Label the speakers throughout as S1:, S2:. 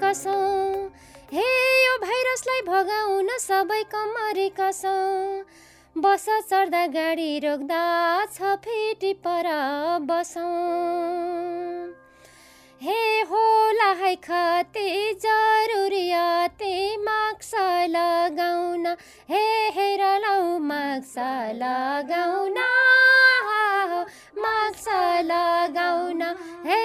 S1: छौँ हे यो भाइरसलाई भगाउन सबै कमरेका छौँ बस चढ्दा गाडी रोक्दा छ फेटी पर बसौँ। हे होला है खते जरुरियाते माक्स लगाउन। हे हेर लौ माक्स लगाउन। माक्स लगाउन। हे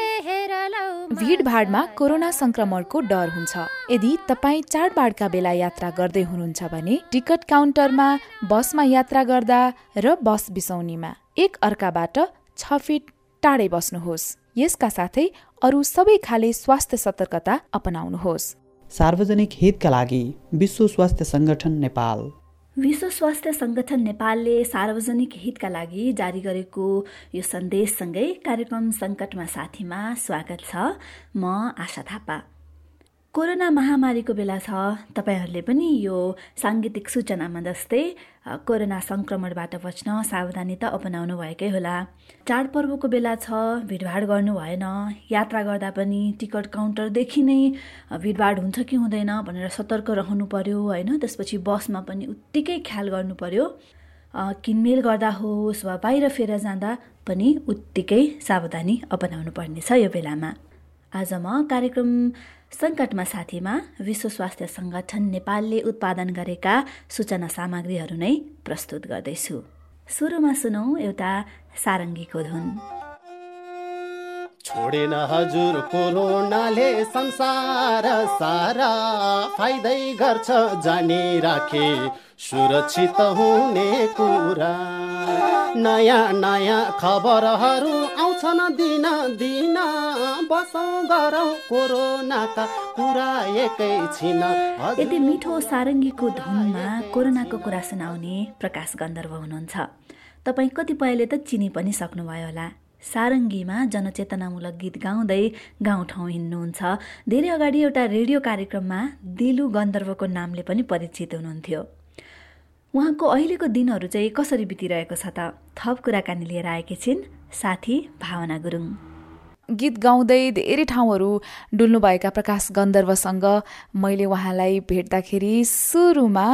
S2: भिडभाडमा कोरोना संक्रमणको डर हुन्छ। यदि तपाईँ चाडबाडका बेला यात्रा गर्दै हुनुहुन्छ भने टिकट काउन्टरमा बसमा यात्रा गर्दा र बस बिसौनीमा एक अर्काबाट छ फिट टाढै बस्नुहोस्। यसका साथै अरू सबै खाले स्वास्थ्य सतर्कता अपनाउनुहोस्।
S3: सार्वजनिक हितका लागि विश्व स्वास्थ्य सङ्गठन नेपाल।
S4: विश्व स्वास्थ्य सङ्गठन नेपालले सार्वजनिक हितका लागि जारी गरेको यो सन्देशसँगै कार्यक्रम सङ्कटमा साथीमा स्वागत छ। म आशा थापा। कोरोना महामारीको बेला छ। तपाईँहरूले पनि यो साङ्गीतिक सूचनामा जस्तै कोरोना सङ्क्रमणबाट बच्न सावधानी त अपनाउनु भएकै होला। चाडपर्वको बेला छ भिडभाड गर्नु भएन। यात्रा गर्दा पनि टिकट काउन्टरदेखि नै भिडभाड हुन्छ कि हुँदैन भनेर सतर्क रहनु पर्यो होइन? त्यसपछि बसमा पनि उत्तिकै ख्याल गर्नु पर्यो। किनमेल गर्दा होस् वा बाहिर फेर जाँदा पनि उत्तिकै सावधानी अपनाउनु पर्नेछ यो बेलामा। आज म कार्यक्रम सङ्कटमा साथीमा विश्व स्वास्थ्य सङ्गठन नेपालले उत्पादन गरेका सूचना सामग्रीहरू नै प्रस्तुत गर्दैछु। सुरुमा सुनौ एउटा सारङ्गीको धुन
S5: छोडेन हजुर कोरोनाले संसार सारा फाइदै गर्छ जानी राखे। सुरक्षित हुने कुरा। नयाँ नयाँ खबरहरू आउँछन् दिन दिन। बसौँ गरौँ कोरोनाका कुरा एकैछिन
S4: यति मिठो सारङ्गीको धुनमा कोरोनाको कुरा सुनाउने प्रकाश गन्धर्व हुनुहुन्छ। तपाईँ कतिपयले त चिनी पनि सक्नुभयो होला। सारङ्गीमा जनचेतनामूलक गीत गाउँदै गाउँठाउँ हिँड्नुहुन्छ। धेरै अगाडि एउटा रेडियो कार्यक्रममा दिलु गन्धर्वको नामले पनि परिचित हुनुहुन्थ्यो। उहाँको अहिलेको दिनहरू चाहिँ कसरी बितिरहेको छ त? थप कुराकानी लिएर आएकी छिन् साथी भावना गुरुङ।
S2: गीत गाउँदै धेरै ठाउँहरू डुल्नुभएका प्रकाश गन्धर्वसँग मैले उहाँलाई भेट्दाखेरि सुरुमा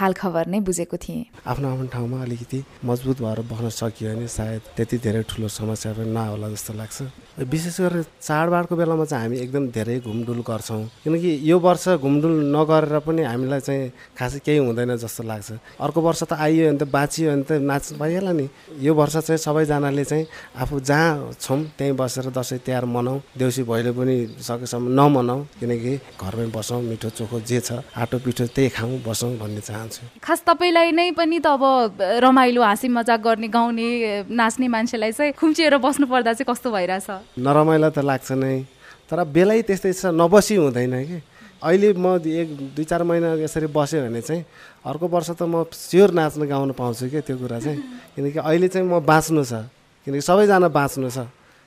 S2: हालखबर नै बुझेको थिएँ।
S5: आफ्नो आफ्नो ठाउँमा अलिकति मजबुत भएर बस्न सकियो भने सायद त्यति धेरै ठुलो समस्या पनि नहोला जस्तो लाग्छ। विशेष गरेर चाडबाडको बेलामा चाहिँ हामी एकदम धेरै घुमडुल गर्छौँ। किनकि यो वर्ष घुमडुल नगरेर पनि हामीलाई चाहिँ खासै केही हुँदैन जस्तो लाग्छ। अर्को वर्ष त आइयो भने त बाँचियो भने त नाच्नु पाइहाल्यो नि। यो वर्ष चाहिँ सबैजनाले चाहिँ आफू जहाँ छौँ त्यहीँ बसेर दसैँ तिहार मनाउँ देउसी भैलो पनि सकेसम्म नमनाउँ किनकि घरमै बसौँ मिठो चोखो जे छ आटो पिठो त्यही खाउँ बसौँ भन्ने चाहन्छु।
S2: खास तपाईँलाई नै पनि त अब रमाइलो हाँसी मजाक गर्ने गाउने नाच्ने मान्छेलाई चाहिँ खुम्चिएर बस्नु पर्दा चाहिँ कस्तो भइरहेछ?
S5: नरमाइलो त लाग्छ नै। तर बेलै त्यस्तै छ नबसी हुँदैन कि। अहिले म एक दुई चार महिना यसरी बस्यो भने चाहिँ अर्को वर्ष त म स्योर नाच्न गाउन पाउँछु क्या त्यो कुरा चाहिँ। किनकि अहिले चाहिँ म बाँच्नु छ। किनकि सबैजना बाँच्नु छ।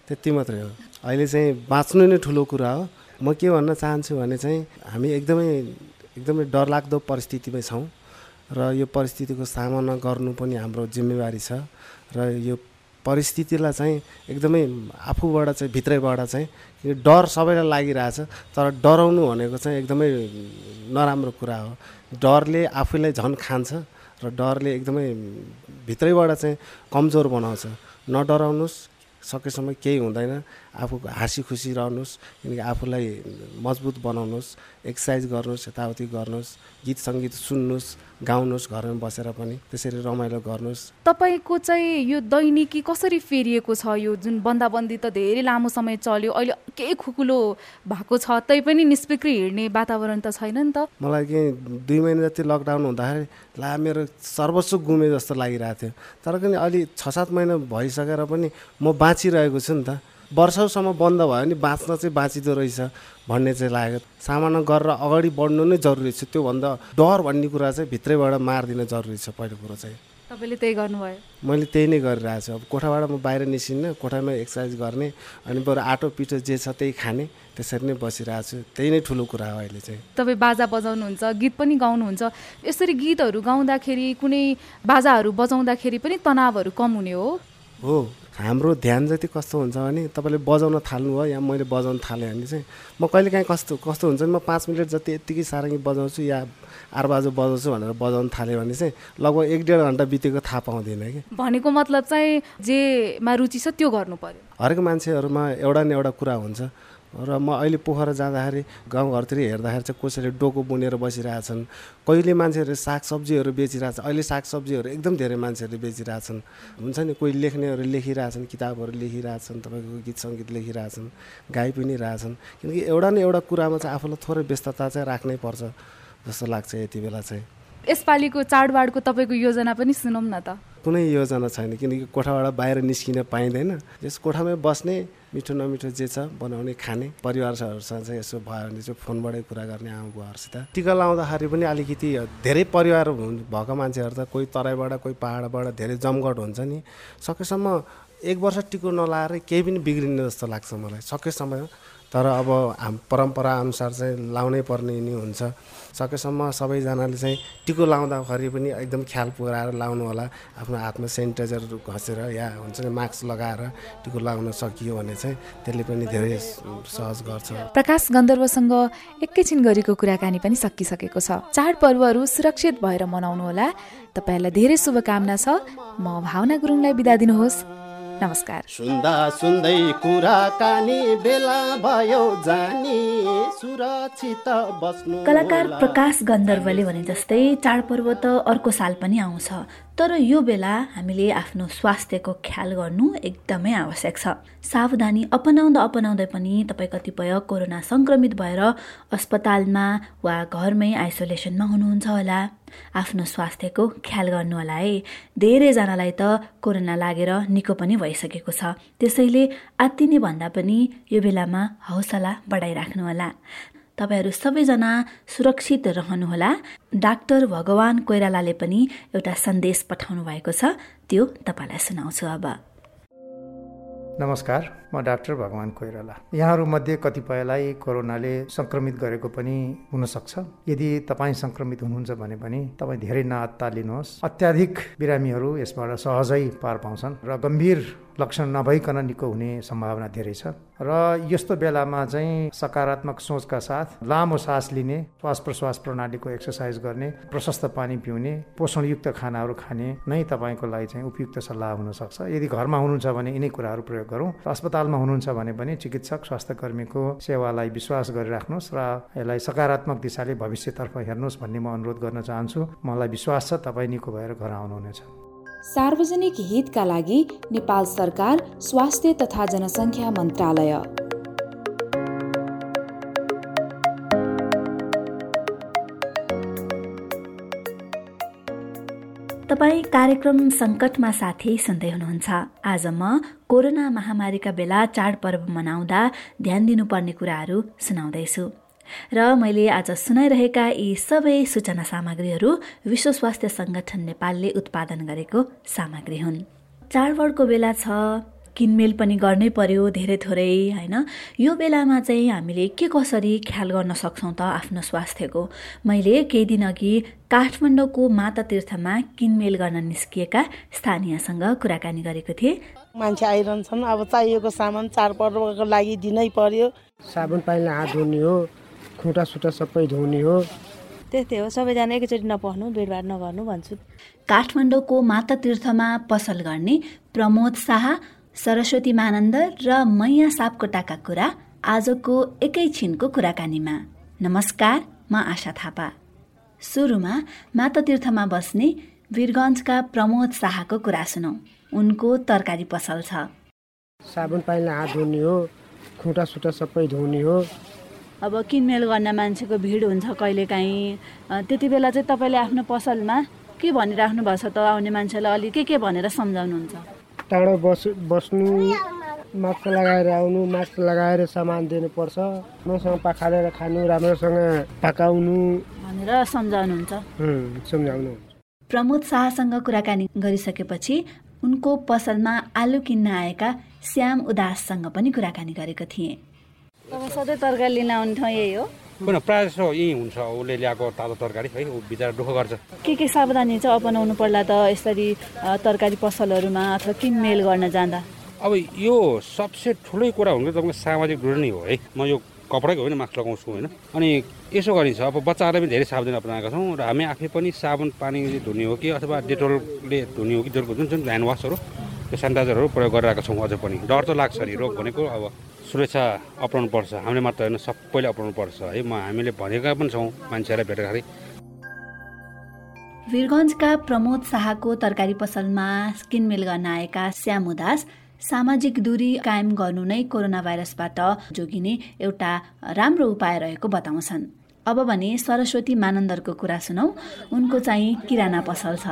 S5: त्यति मात्रै हो। अहिले चाहिँ बाँच्नु नै ठुलो कुरा हो। म के भन्न चाहन्छु भने चाहिँ हामी एकदमै एकदमै डरलाग्दो परिस्थितिमै छौँ। र यो परिस्थितिको सामना गर्नु पनि हाम्रो जिम्मेवारी छ। र यो परिस्थितिलाई चाहिँ एकदमै आफूबाट चाहिँ भित्रैबाट चाहिँ डर सबैलाई लागिरहेछ। तर डराउनु भनेको चाहिँ एकदमै नराम्रो कुरा हो। डरले आफूलाई झन् खान्छ र डरले एकदमै भित्रैबाट चाहिँ कमजोर बनाउँछ। नडराउनुहोस् सकेसम्म केही हुँदैन। आफू हाँसी खुसी रहनुहोस् किनकि आफूलाई मजबुत बनाउनुहोस् एक्सर्साइज गर्नुहोस् यताउति गर्नुहोस् गीत सङ्गीत सुन्नुहोस् गाउनुहोस् घरमा बसेर पनि। त्यसरी रमाइलो गर्नुहोस्।
S2: तपाईँको चाहिँ यो दैनिकी कसरी फेरिएको छ यो जुन बन्दाबन्दी त धेरै लामो समय चल्यो अहिले केही खुकुलो भएको छ तै पनि निष्पिक्री हिँड्ने वातावरण त छैन नि त।
S5: मलाई के दुई महिना जति लकडाउन हुँदाखेरि ला मेरो सर्वस्व गुमे जस्तो लागिरहेको थियो। तर पनि अलि छ सात महिना भइसकेर पनि म बाँचिरहेको छु नि त। वर्षौसम्म बन्द भयो भने बाँच्न चाहिँ बाँचिँदो रहेछ भन्ने चाहिँ लाग्यो। सामना गरेर अगाडि बढ्नु नै जरुरी छ। त्योभन्दा डर भन्ने कुरा चाहिँ भित्रैबाट मारिदिन जरुरी छ पहिलो कुरो चाहिँ।
S2: तपाईँले त्यही गर्नुभयो?
S5: मैले त्यही नै गरिरहेको छु। अब कोठाबाट म बाहिर निस्किन्न कोठामा एक्सर्साइज गर्ने अनि बरु आटो पिठो जे छ त्यही खाने त्यसरी नै बसिरहेको छु। त्यही नै ठुलो कुरा हो अहिले चाहिँ।
S2: तपाईँ बाजा बजाउनुहुन्छ गीत पनि गाउनुहुन्छ। यसरी गीतहरू गाउँदाखेरि कुनै बाजाहरू बजाउँदाखेरि पनि तनावहरू कम हुने हो?
S5: हो हाम्रो ध्यान जति कस्तो हुन्छ भने तपाईँले बजाउन थाल्नुभयो या मैले बजाउन थालेँ भने चाहिँ म कहिले काहीँ कस्तो कस्तो हुन्छ भने म पाँच मिनट जति यत्तिकै सारङ्गी बजाउँछु या आर बाजु बजाउँछु भनेर बजाउन थाल्यो भने चाहिँ लगभग एक डेढ घन्टा बितेको थाहा पाउँदिनँ कि।
S2: भनेको मतलब चाहिँ जेमा रुचि छ त्यो गर्नु पर्यो।
S5: हरेक मान्छेहरूमा एउटा न एउटा कुरा हुन्छ। र म अहिले पोखरा जाँदाखेरि गाउँघरतिर हेर्दाखेरि चाहिँ कसैले डोको बुनेर बसिरहेछन् कहिले मान्छेहरूले सागसब्जीहरू बेचिरहेछन् अहिले सागसब्जीहरू एकदम धेरै मान्छेहरूले बेचिरहेछन्। हुन्छ नि कोही लेख्नेहरू लेखिरहेछन् किताबहरू लेखिरहेछन् तपाईँको गीत सङ्गीत लेखिरहेछन् गाई पनि रहेछन्। किनकि एउटा न एउटा कुरामा चाहिँ आफूलाई थोरै व्यस्तता चाहिँ राख्नै पर्छ जस्तो लाग्छ यति बेला चाहिँ।
S2: यसपालिको चाडबाडको तपाईँको योजना पनि सुनौँ न त।
S5: कुनै योजना छैन किनकि कोठाबाट बाहिर निस्किन पाइँदैन। यस कोठामै बस्ने मिठो नमिठो जे छ बनाउने खाने। परिवारहरूसँग चाहिँ यसो भयो भने चाहिँ फोनबाटै कुरा गर्ने आमा बुवाहरूसित। टिका लाउँदाखेरि पनि अलिकति धेरै परिवार भएको मान्छेहरू त कोही तराईबाट कोही पाहाडबाट धेरै जमघट हुन्छ नि। सकेसम्म एक वर्ष टिको नलाएर केही पनि बिग्रिने जस्तो लाग्छ मलाई। सकेसम्म तर अब हाम परम्परा अनुसार चाहिँ लाउनै पर्ने नि हुन्छ। सकेसम्म सबैजनाले चाहिँ टिको लाउँदाखेरि पनि एकदम ख्याल पुऱ्याएर लाउनु होला। आफ्नो हातमा सेनिटाइजर घसेर या हुन्छ नि मास्क लगाएर टिको लगाउन सकियो भने चाहिँ त्यसले पनि धेरै सहज गर्छ।
S2: प्रकाश गन्धर्वसँग एकैछिन गरेको कुराकानी पनि सकिसकेको छ। चाडपर्वहरू सुरक्षित भएर मनाउनुहोला तपाईँहरूलाई धेरै शुभकामना छ। म भावना गुरुङलाई बिदा दिनुहोस्। नमस्कार।
S3: सुन्दा सुन्दै कुराकानी बेला भयो जानी सुरक्षित बस्नु
S4: कलाकार प्रकाश गन्धर्वले भने जस्तै चाडपर्व त अर्को साल पनि आउँछ तर यो बेला हामीले आफ्नो स्वास्थ्यको ख्याल गर्नु एकदमै आवश्यक छ। सावधानी अपनाउँदा अपनाउँदै पनि तपाईँ कतिपय कोरोना सङ्क्रमित भएर अस्पतालमा वा घरमै आइसोलेसनमा हुनुहुन्छ होला। आफ्नो स्वास्थ्यको ख्याल गर्नु होला है। धेरैजनालाई त कोरोना लागेर निको पनि भइसकेको छ। त्यसैले आत्तिने भन्दा पनि यो बेलामा हौसला बढाइराख्नुहोला तपाईँहरू सबैजना सुरक्षित रहनुहोला डाक्टर भगवान कोइरालाले पनि एउटा सन्देश पठाउनु भएको छ। त्यो तपाईँलाई सुनाउँछु अब।
S6: नमस्कार म डाक्टर भगवान कोइराला। यहाँहरूमध्ये कतिपयलाई कोरोनाले सङ्क्रमित गरेको पनि हुनसक्छ। यदि तपाईँ सङ्क्रमित हुनुहुन्छ भने पनि तपाईँ धेरै नअत्तालिनुहोस् अत्याधिक बिरामीहरू यसबाट सहजै पार पाउँछन् र गम्भीर लक्षण नभइकन निको हुने सम्भावना धेरै छ। र यस्तो बेलामा चाहिँ सकारात्मक सोचका साथ लामो सास लिने श्वास प्रश्वास प्रणालीको एक्सर्साइज गर्ने प्रशस्त पानी पिउने पोषणयुक्त खानाहरू खाने नै तपाईँको लागि चाहिँ उपयुक्त सल्लाह हुनसक्छ। यदि घरमा हुनुहुन्छ भने यिनै कुराहरू प्रयोग गरौँ। अस्पतालमा हुनुहुन्छ भने पनि चिकित्सक स्वास्थ्य कर्मीको सेवालाई विश्वास गरिराख्नुहोस् र यसलाई सकारात्मक दिशाले भविष्यतर्फ हेर्नुहोस् भन्ने म अनुरोध गर्न चाहन्छु। मलाई विश्वास छ तपाईँ निको भएर घर आउनुहुनेछ।
S2: सार्वजनिक हितका लागि नेपाल सरकार स्वास्थ्य तथा जनसङ्ख्या मन्त्रालय।
S4: तपाईँ कार्यक्रम सङ्कटमा साथी सुन्दै हुनुहुन्छ। आज म कोरोना महामारीका बेला चाडपर्व मनाउँदा ध्यान दिनुपर्ने कुराहरू सुनाउँदैछु। र मैले आज सुनाइरहेका यी सबै सूचना सामग्रीहरू विश्व स्वास्थ्य सङ्गठन नेपालले उत्पादन गरेको सामग्री हुन्। चाडबाडको बेला छ किनमेल पनि गर्नै पर्यो धेरै थोरै होइन? यो बेलामा चाहिँ हामीले के कसरी ख्याल गर्न सक्छौँ त आफ्नो स्वास्थ्यको? मैले केही दिन अघि काठमाडौँको माता तीर्थमा किनमेल गर्न निस्किएका स्थानीयसँग कुराकानी गरेको थिएँ।
S7: मान्छे आइरहन्छन् अब चाहिएको सामान चाडपर्वको लागि दिनै पर्यो।
S8: साबुन पानीले हात धुने हो खुट्टा सुट्टा सबै धुने हो।
S9: त्यस्तै हो सबैजना एकैचोटि नपढ्नु भिडभाड नगर्नु भन्छु।
S4: काठमाडौँको माता तीर्थमा पसल गर्ने प्रमोद शाह सरस्वती मानन्द र मैया सापकोटाका कुरा आजको एकैछिनको कुराकानीमा। नमस्कार म आशा थापा। सुरुमा माता तीर्थमा बस्ने वीरगन्जका प्रमोद शाहको कुरा सुनौ। उनको तरकारी पसल छ।
S8: साबुन पानीले हात धुने हो खुट्टा सुट्टा सबै धुने हो।
S9: अब किनमेल गर्ने मान्छेको भिड हुन्छ कहिलेकाहीँ। त्यति बेला चाहिँ तपाईँले आफ्नो पसलमा के भनिराख्नु भएको छ त आउने मान्छेलाई अलिक के के भनेर सम्झाउनुहुन्छ?
S8: टाढो बस बस्नु मास्क लगाएर आउनु मास्क लगाएर सामान दिनुपर्छ। राम्रोसँग पखालेर खानु राम्रोसँग पकाउनु।
S9: भनेर सम्झाउनुहुन्छ।
S8: सम्झाउनु।
S4: प्रमोद शाहसँग कुराकानी गरिसकेपछि उनको पसलमा आलु किन्न आएका श्याम उदाससँग पनि कुराकानी गरेको थिएँ।
S9: तपाईँ सधैँ तरकारी लिन आउने ठाउँ यही हो।
S10: किन प्रायः जस्तो यहीँ हुन्छ उसले ल्याएको तातो तरकारी है ऊ बिचरा दुःख गर्छ।
S9: के के सावधानी चाहिँ अपनाउनु पर्ला त यसरी तरकारी पसलहरूमा अथवा किनमेल गर्न जाँदा?
S10: अब यो सबसे ठुलै कुरा भनेको तपाईँको सामाजिक दूरी नै हो है। म यो कपडाको होइन मास्क लगाउँछु होइन। अनि यसो गरिन्छ अब बच्चाहरूलाई पनि धेरै सावधानी अपनाएका छौँ र हामी आफै पनि साबुन पानीले धुने हो कि अथवा डेटोलले धुने हो कि जुन जुन ह्यान्ड वासहरू त्यो सेनिटाइजरहरू प्रयोग गरिरहेका छौँ अझै पनि। डर त लाग्छ नि रोग भनेको अब सुरक्षा अप्नाउनु पर्छ। हामीले मात्र होइन सबैले अप्नाउनु पर्छ। है म हामीले भनेका पनि छौँ मान्छेहरूलाई भेट्दाखेरि
S4: वीरगञ्जका प्रमोद शाहको तरकारी पसलमा किनमेल गर्न आएका श्याम उदास सामाजिक दूरी कायम गर्नु नै कोरोना भाइरसबाट जोगिने एउटा राम्रो उपाय रहेको बताउँछन्। अब भने सरस्वती मानन्दरको कुरा सुनौ। उनको चाहिँ किराना पसल छ।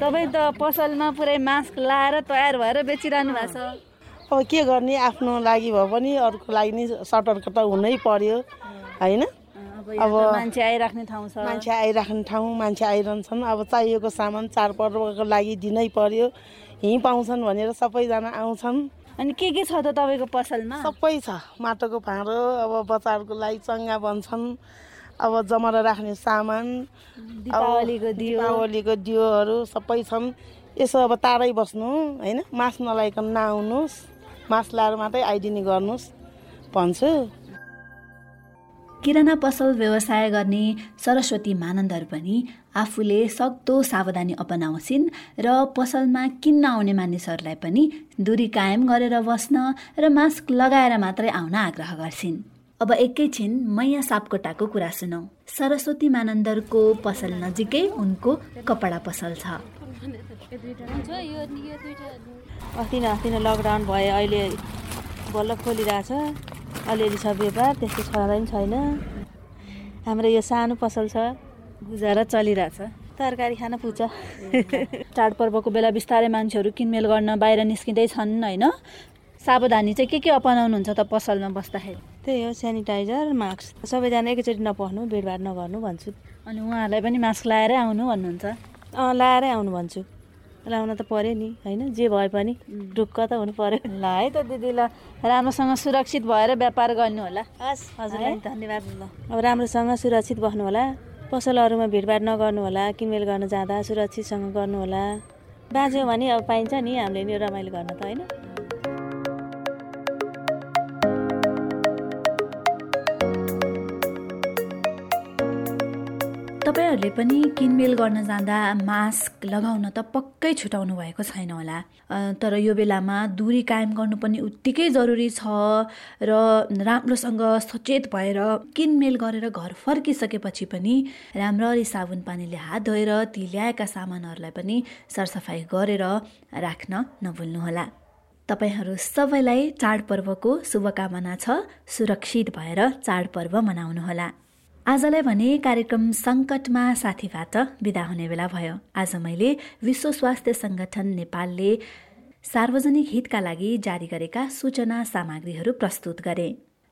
S9: तपाईँ त पसलमा पुरै मास्क लाएर तयार भएर बेचिरहनु भएको छ।
S7: अब के गर्ने? आफ्नो लागि भए पनि अरूको लागि नि सतर्क त हुनै पर्यो होइन?
S9: अब मान्छे आइराख्ने ठाउँ छ।
S7: मान्छे आइराख्ने ठाउँ मान्छे आइरहन्छन्। अब चाहिएको सामान चाडपर्वको लागि दिनै पर्यो। हिँ पाउँछन् भनेर सबैजना आउँछन्।
S9: अनि के के छ त तपाईँको पसलमा?
S7: सबै छ। माटोको भाँडो अब बच्चाहरूको लागि चङ्गा बन्छन्। अब जमरा राख्ने सामान
S9: दीपावलीको दियो।
S7: दीपावलीको दियोहरू सबै छन्। यसो अब टाढै बस्नु होइन? मास नलाइकन नआउनुहोस्। मास लाएर मात्रै आइदिने गर्नुहोस् भन्छु।
S4: किराना पसल व्यवसाय गर्ने सरस्वती मानन्दर पनि आफूले सक्दो सावधानी अपनाउँछिन् र पसलमा किन्न आउने मानिसहरूलाई पनि दूरी कायम गरेर बस्न र मास्क लगाएर मात्रै आउन आग्रह गर्छिन्। अब एकैछिन मैया सापकोटाको कुरा सुनौ। सरस्वती मानन्दरको पसल नजिकै उनको कपडा पसल छ।
S9: अस्ति न अस्ति नै लकडाउन भयो अहिले बल्ल खोलिरहेछ। अलिअलि छ व्यापार त्यस्तो छँदै पनि छैन। हाम्रो यो सानो पसल छ गुजारा चलिरहेछ। तरकारी खान पुग्छ। चाडपर्वको बेला बिस्तारै मान्छेहरू किनमेल गर्न बाहिर निस्किँदै छन् होइन? सावधानी चाहिँ के के अपनाउनुहुन्छ त पसलमा बस्दाखेरि? त्यही हो सेनिटाइजर मास्क। सबैजना एकैचोटि नपस्नु भिडभाड नगर्नु भन्छु। अनि उहाँहरूलाई पनि मास्क लाएरै आउनु भन्नुहुन्छ? अँ लाएरै आउनु भन्छु। लाउन त पर्यो नि होइन? जे भए पनि ढुक्क त हुनु पर्यो। ल है त दिदी ल। राम्रोसँग सुरक्षित भएर व्यापार गर्नु होला। हस् हजुरलाई धन्यवाद। ल। अब राम्रोसँग सुरक्षित बस्नु होला। पसलहरूमा भिडभाड नगर्नु होला किनमेल गर्न जाँदा सुरक्षितसँग गर्नु होला। बाँच्यो भने अब पाइन्छ नि हामीले नि रमाइलो गर्न त होइन?
S4: तपाईँहरूले पनि किनमेल गर्न जाँदा मास्क लगाउन त पक्कै छुटाउनु भएको छैन होला। तर यो बेलामा दूरी कायम गर्नु पनि उत्तिकै जरुरी छ र राम्रोसँग सचेत भएर किनमेल गरेर घर फर्किसकेपछि पनि राम्ररी साबुन पानीले हात धोएर ती ल्याएका सामानहरूलाई पनि सरसफाइ गरेर राख्न नभुल्नुहोला। तपाईँहरू सबैलाई चाडपर्वको शुभकामना छ। सुरक्षित भएर चाडपर्व मनाउनुहोला। आजलाई भने कार्यक्रम सङ्कटमा साथीबाट बिदा हुने बेला भयो। आज मैले विश्व स्वास्थ्य सङ्गठन नेपालले सार्वजनिक हितका लागि जारी गरेका सूचना सामग्रीहरू प्रस्तुत गरे।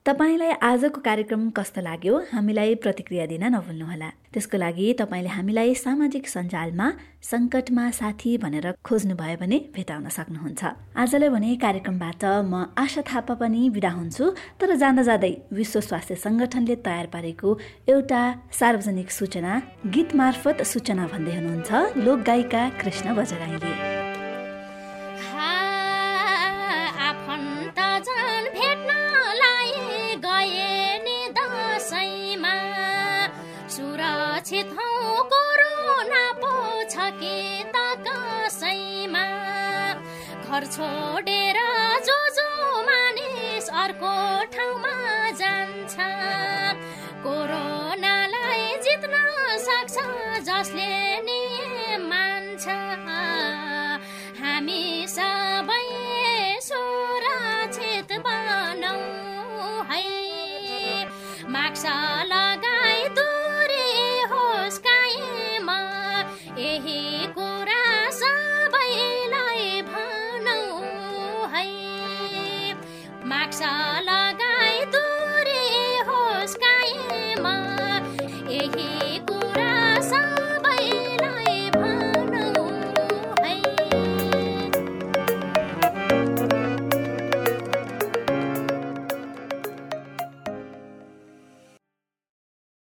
S4: तपाईँलाई आजको कार्यक्रम कस्तो लाग्यो हामीलाई प्रतिक्रिया दिन नभुल्नुहोला। त्यसको लागि तपाईँले हामीलाई सामाजिक सञ्जालमा सङ्कटमा साथी भनेर खोज्नुभयो भने भेटाउन सक्नुहुन्छ। आजलाई भने कार्यक्रमबाट म आशा थापा पनि बिदा हुन्छु तर जाँदा जाँदै विश्व स्वास्थ्य सङ्गठनले तयार पारेको एउटा सार्वजनिक सूचना गीत मार्फत सूचना भन्दै हुनुहुन्छ लोकगायिका कृष्ण बजराईले।
S1: कोरोना पो त कसैमा। घर छोडेर जो जो मानिस अर्को ठाउँमा जान्छ कोरोनालाई जित्न सक्छ जसले नि मान्छ। हामी सबै